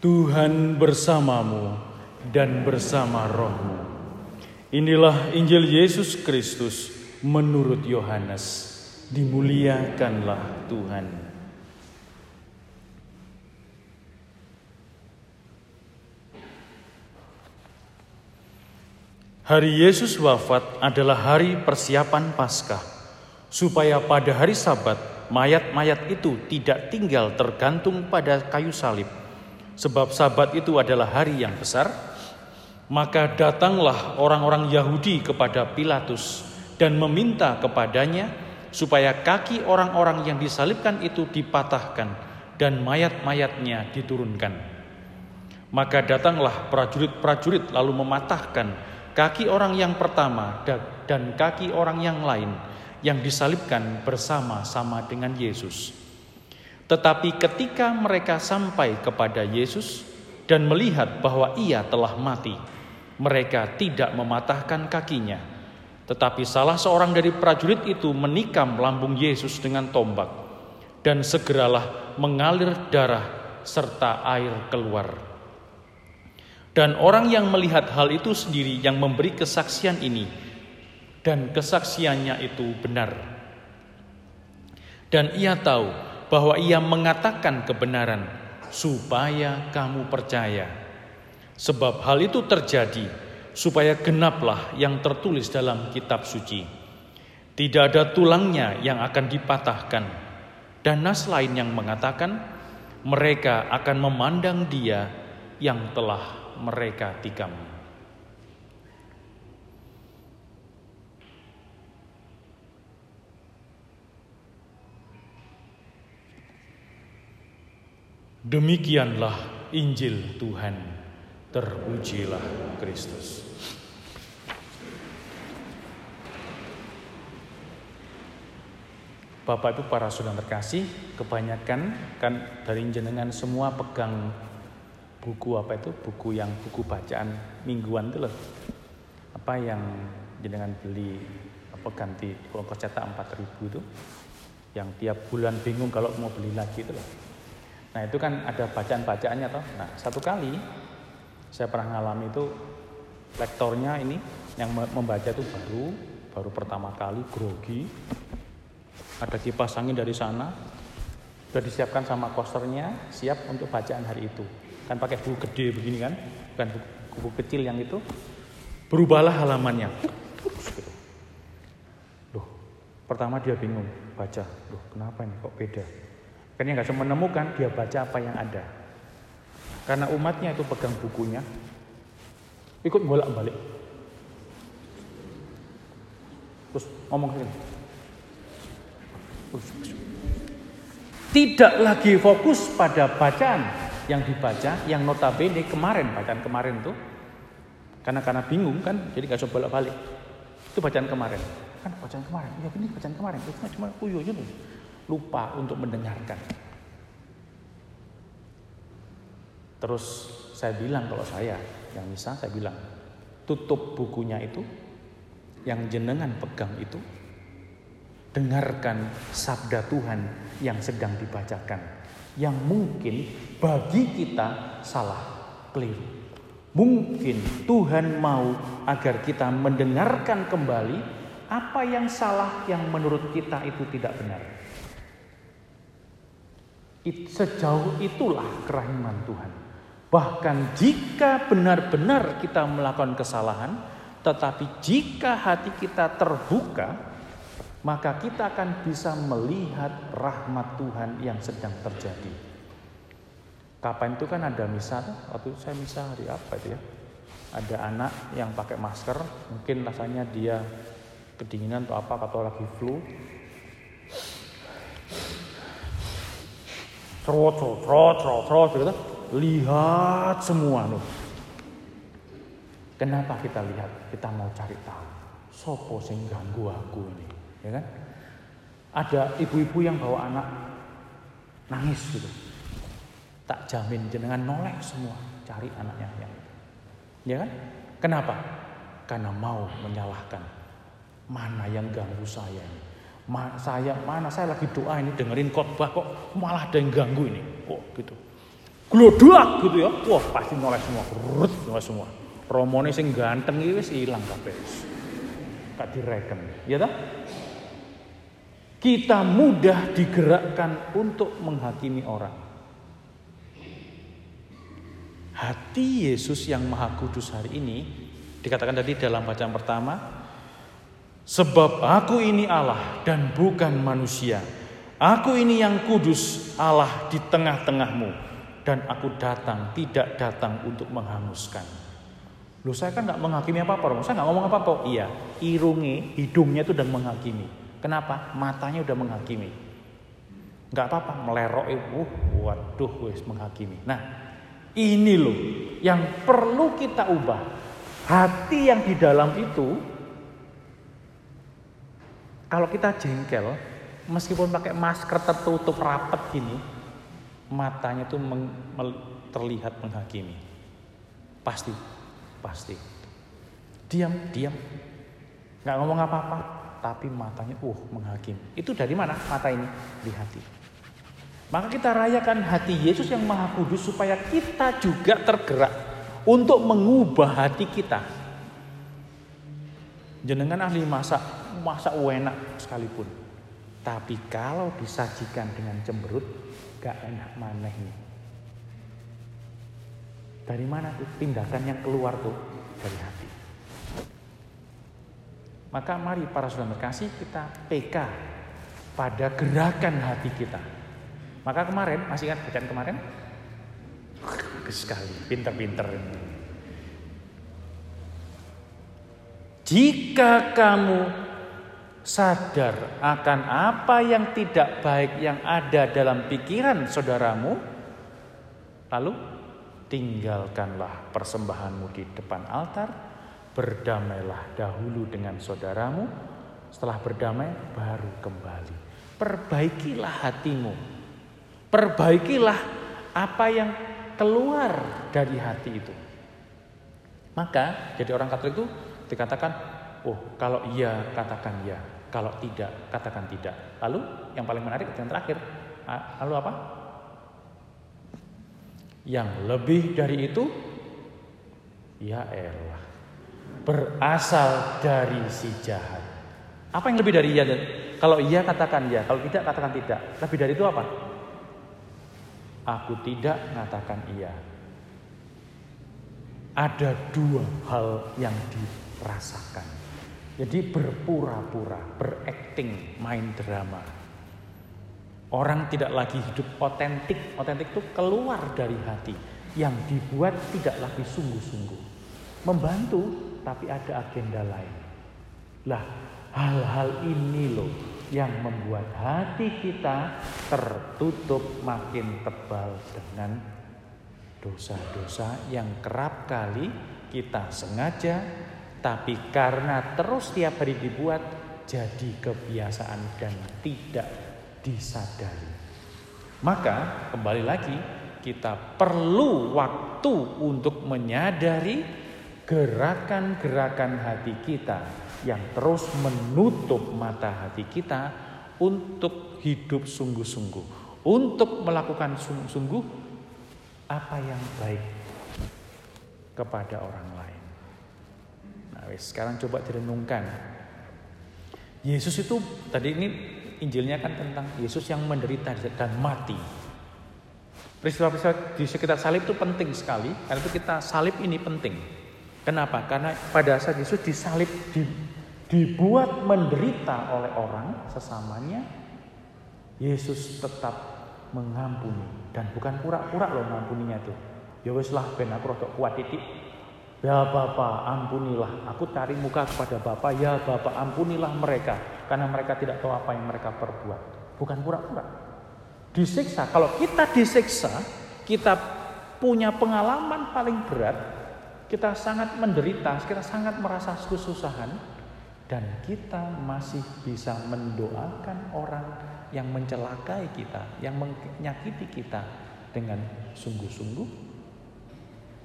Tuhan bersamamu dan bersama rohmu. Inilah Injil Yesus Kristus menurut Yohanes. Dimuliakanlah Tuhan. Hari Yesus wafat adalah hari persiapan Paskah, supaya pada hari Sabat mayat-mayat itu tidak tinggal tergantung pada kayu salib, sebab Sabat itu adalah hari yang besar. Maka datanglah orang-orang Yahudi kepada Pilatus dan meminta kepadanya supaya kaki orang-orang yang disalibkan itu dipatahkan dan mayat-mayatnya diturunkan. Maka datanglah prajurit-prajurit lalu mematahkan kaki orang yang pertama dan kaki orang yang lain yang disalibkan bersama-sama dengan Yesus. Tetapi ketika mereka sampai kepada Yesus dan melihat bahwa ia telah mati, mereka tidak mematahkan kakinya. Tetapi salah seorang dari prajurit itu menikam lambung Yesus dengan tombak, dan segeralah mengalir darah serta air keluar. Dan orang yang melihat hal itu sendiri yang memberi kesaksian ini, dan kesaksiannya itu benar. Dan ia tahu bahwa ia mengatakan kebenaran supaya kamu percaya. Sebab hal itu terjadi supaya genaplah yang tertulis dalam kitab suci. Tidak ada tulangnya yang akan dipatahkan. Dan nas lain yang mengatakan mereka akan memandang dia yang telah mereka tikam. Demikianlah Injil Tuhan. Terpujilah Kristus. Bapak Ibu para saudara terkasih, kebanyakan kan dari jenengan semua pegang buku apa itu? Buku yang buku bacaan mingguan itu loh. Apa yang jenengan beli apa ganti kalau cetak 4000 itu yang tiap bulan bingung kalau mau beli lagi itu loh. Nah itu kan ada bacaan-bacaannya toh. Nah satu kali saya pernah ngalami itu lektornya ini yang membaca itu baru, baru pertama kali grogi. Ada kipas angin dari sana, sudah disiapkan sama kosternya, siap untuk bacaan hari itu. Kan pakai buku gede begini kan, bukan buku, buku kecil yang itu. Berubahlah halamannya. Loh, pertama dia bingung baca. Loh, kenapa ini kok beda? Dia nggak menemukan, dia baca apa yang ada. Karena umatnya itu pegang bukunya, ikut bolak-balik. Terus ngomong. Tidak lagi fokus pada bacaan yang dibaca, yang notabene kemarin, bacaan kemarin tuh. Karena karena bingung kan, jadi nggak coba bolak-balik. Itu bacaan kemarin. Kan bacaan kemarin, ya ini bacaan kemarin. Itu cuma kuyo aja Lupa untuk mendengarkan. Terus saya bilang kalau saya yang bisa saya bilang tutup bukunya itu yang jenengan pegang itu dengarkan sabda Tuhan yang sedang dibacakan yang mungkin bagi kita salah keliru. Mungkin Tuhan mau agar kita mendengarkan kembali apa yang salah yang menurut kita itu tidak benar. Sejauh itulah kerahiman Tuhan. Bahkan jika benar-benar kita melakukan kesalahan, tetapi jika hati kita terbuka, maka kita akan bisa melihat rahmat Tuhan yang sedang terjadi. Kapan itu kan ada misal, waktu saya misal hari apa itu ya? Ada anak yang pakai masker, mungkin rasanya dia kedinginan atau apa atau lagi flu. Trot, trot, trot, trot, trot, gitu. Lihat semua loh. Kenapa kita lihat? Kita mau cari tahu. Sopo sing ganggu aku ini, ya kan? Ada ibu-ibu yang bawa anak nangis gitu. Tak jamin jenengan nolek semua cari anaknya yang. Ya kan? Kenapa? Karena mau menyalahkan mana yang ganggu saya ini. Ma, saya mana saya lagi doa ini dengerin khotbah kok malah ada yang ganggu ini. Kok gitu. glodak gitu ya. Wah, pasti noleh semua. Rut, noleh semua. Romone sing ganteng iki wis ilang kabeh. Gak direken. Ya toh? Kita mudah digerakkan untuk menghakimi orang. Hati Yesus yang Maha Kudus hari ini dikatakan tadi dalam bacaan pertama, sebab aku ini Allah dan bukan manusia. Aku ini yang kudus Allah di tengah-tengahmu dan aku datang tidak datang untuk menghanguskan. Loh saya kan nggak menghakimi apa-apa, saya nggak ngomong apa-apa. Iya, irungi, hidungnya itu udah menghakimi. Kenapa? Matanya udah menghakimi. Nggak apa-apa, melerok uh, waduh, wes menghakimi. Nah, ini loh yang perlu kita ubah. Hati yang di dalam itu, kalau kita jengkel, meskipun pakai masker tertutup rapat gini, matanya itu terlihat menghakimi. Pasti Pasti. Diam, diam. Nggak ngomong apa-apa, tapi matanya uh menghakim. Itu dari mana mata ini? Di hati. Maka kita rayakan hati Yesus yang Maha Kudus supaya kita juga tergerak untuk mengubah hati kita. Jenengan ahli masak, masak enak sekalipun. Tapi kalau disajikan dengan cemberut, gak enak maneh. Dari mana tuh tindakan yang keluar tuh? Dari hati. Maka mari para saudara kasih kita PK pada gerakan hati kita. Maka kemarin, masih ingat bacaan kemarin? Bagus sekali, pinter-pinter. Jika kamu sadar akan apa yang tidak baik yang ada dalam pikiran saudaramu, lalu tinggalkanlah persembahanmu di depan altar, berdamailah dahulu dengan saudaramu, setelah berdamai baru kembali. Perbaikilah hatimu, perbaikilah apa yang keluar dari hati itu. Maka jadi orang Katolik itu dikatakan, oh kalau iya katakan iya, kalau tidak katakan tidak. Lalu yang paling menarik yang terakhir, lalu apa? Yang lebih dari itu, ya elah, berasal dari si jahat. Apa yang lebih dari iya? Kalau iya katakan ya, kalau tidak katakan tidak. Lebih dari itu apa? Aku tidak mengatakan iya. Ada dua hal yang dirasakan. Jadi berpura-pura, berakting, main drama. Orang tidak lagi hidup otentik. Otentik itu keluar dari hati. Yang dibuat tidak lagi sungguh-sungguh. Membantu tapi ada agenda lain. Lah hal-hal ini loh yang membuat hati kita tertutup makin tebal dengan dosa-dosa yang kerap kali kita sengaja tapi karena terus tiap hari dibuat jadi kebiasaan dan tidak disadari. Maka kembali lagi kita perlu waktu untuk menyadari gerakan-gerakan hati kita yang terus menutup mata hati kita untuk hidup sungguh-sungguh, untuk melakukan sungguh-sungguh apa yang baik kepada orang lain. Nah, sekarang coba direnungkan. Yesus itu tadi ini Injilnya kan tentang Yesus yang menderita dan mati. Peristiwa-peristiwa di sekitar salib itu penting sekali, karena itu kita salib ini penting. Kenapa? Karena pada saat Yesus disalib, di, dibuat menderita oleh orang sesamanya, Yesus tetap mengampuni dan bukan pura-pura loh mengampuninya itu. Ya wis lah ben aku kuat titik. Ya Bapak ampunilah, aku cari muka kepada Bapak, ya Bapak ampunilah mereka karena mereka tidak tahu apa yang mereka perbuat. Bukan pura-pura. Disiksa. Kalau kita disiksa, kita punya pengalaman paling berat, kita sangat menderita, kita sangat merasa kesusahan, dan kita masih bisa mendoakan orang yang mencelakai kita, yang menyakiti kita dengan sungguh-sungguh,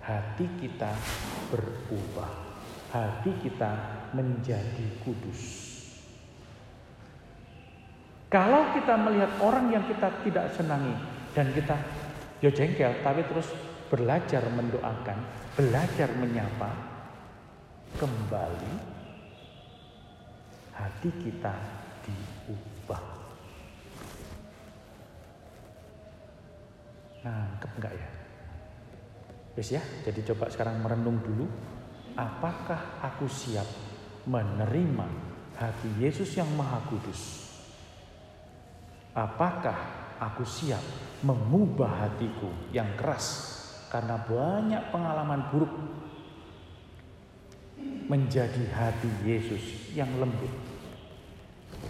hati kita berubah, hati kita menjadi kudus. Kalau kita melihat orang yang kita tidak senangi dan kita Ya jengkel, tapi terus belajar mendoakan, belajar menyapa, kembali hati kita diubah. Nangkep enggak ya? Yes ya, jadi coba sekarang merenung dulu. Apakah aku siap menerima hati Yesus yang Maha Kudus? Apakah aku siap mengubah hatiku yang keras karena banyak pengalaman buruk menjadi hati Yesus yang lembut?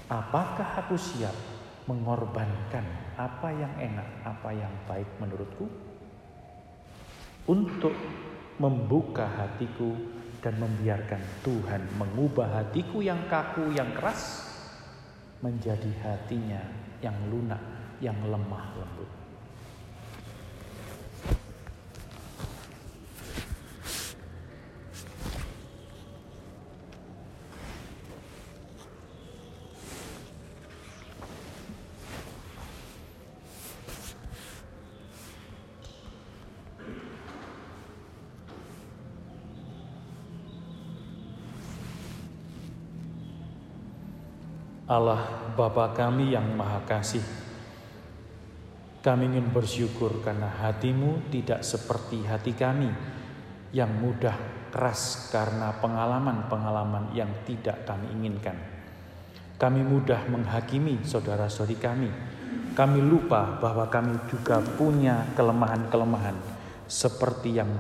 Apakah aku siap mengorbankan apa yang enak, apa yang baik menurutku untuk membuka hatiku dan membiarkan Tuhan mengubah hatiku yang kaku, yang keras menjadi hatinya yang lunak, yang lemah lembut. Allah Bapa kami yang Maha Kasih, kami ingin bersyukur karena hatimu tidak seperti hati kami yang mudah keras karena pengalaman-pengalaman yang tidak kami inginkan. Kami mudah menghakimi saudara-saudari kami. Kami lupa bahwa kami juga punya kelemahan-kelemahan seperti yang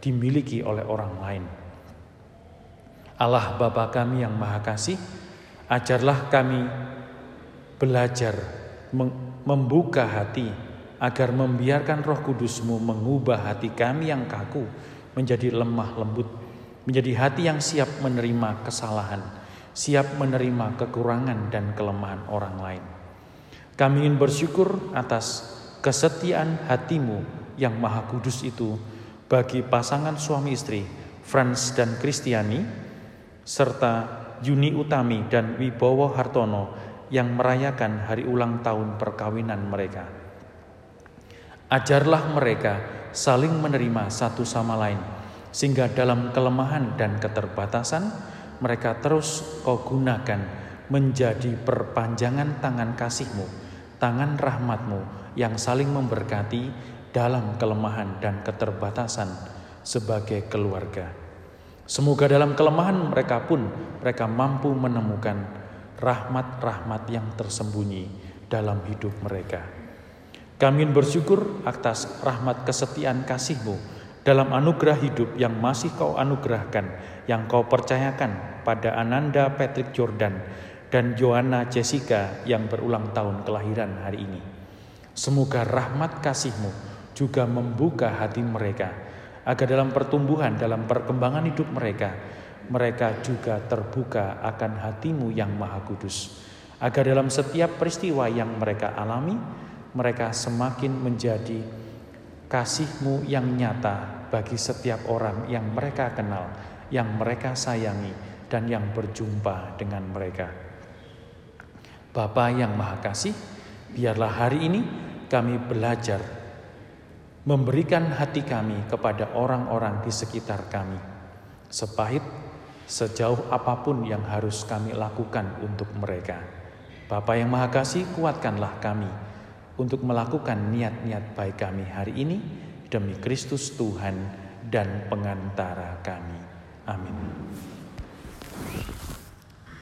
dimiliki oleh orang lain. Allah Bapa kami yang Maha Kasih, Ajarlah kami belajar membuka hati agar membiarkan roh kudusmu mengubah hati kami yang kaku menjadi lemah lembut, menjadi hati yang siap menerima kesalahan, siap menerima kekurangan dan kelemahan orang lain. Kami ingin bersyukur atas kesetiaan hatimu yang maha kudus itu bagi pasangan suami istri Franz dan Kristiani serta Yuni Utami dan Wibowo Hartono yang merayakan hari ulang tahun perkawinan mereka. Ajarlah mereka saling menerima satu sama lain, sehingga dalam kelemahan dan keterbatasan mereka terus kau gunakan menjadi perpanjangan tangan kasihmu, tangan rahmatmu yang saling memberkati dalam kelemahan dan keterbatasan sebagai keluarga. Semoga dalam kelemahan mereka pun mereka mampu menemukan rahmat-rahmat yang tersembunyi dalam hidup mereka. Kami bersyukur atas rahmat kesetiaan kasihmu dalam anugerah hidup yang masih kau anugerahkan, yang kau percayakan pada Ananda Patrick Jordan dan Joanna Jessica yang berulang tahun kelahiran hari ini. Semoga rahmat kasihmu juga membuka hati mereka agar dalam pertumbuhan, dalam perkembangan hidup mereka, mereka juga terbuka akan hatimu yang maha kudus. Agar dalam setiap peristiwa yang mereka alami, mereka semakin menjadi kasihmu yang nyata bagi setiap orang yang mereka kenal, yang mereka sayangi, dan yang berjumpa dengan mereka. Bapa yang Maha Kasih, biarlah hari ini kami belajar memberikan hati kami kepada orang-orang di sekitar kami. Sepahit, sejauh apa pun yang harus kami lakukan untuk mereka. Bapa yang Maha Kasih, kuatkanlah kami untuk melakukan niat-niat baik kami hari ini demi Kristus Tuhan dan pengantara kami. Amin.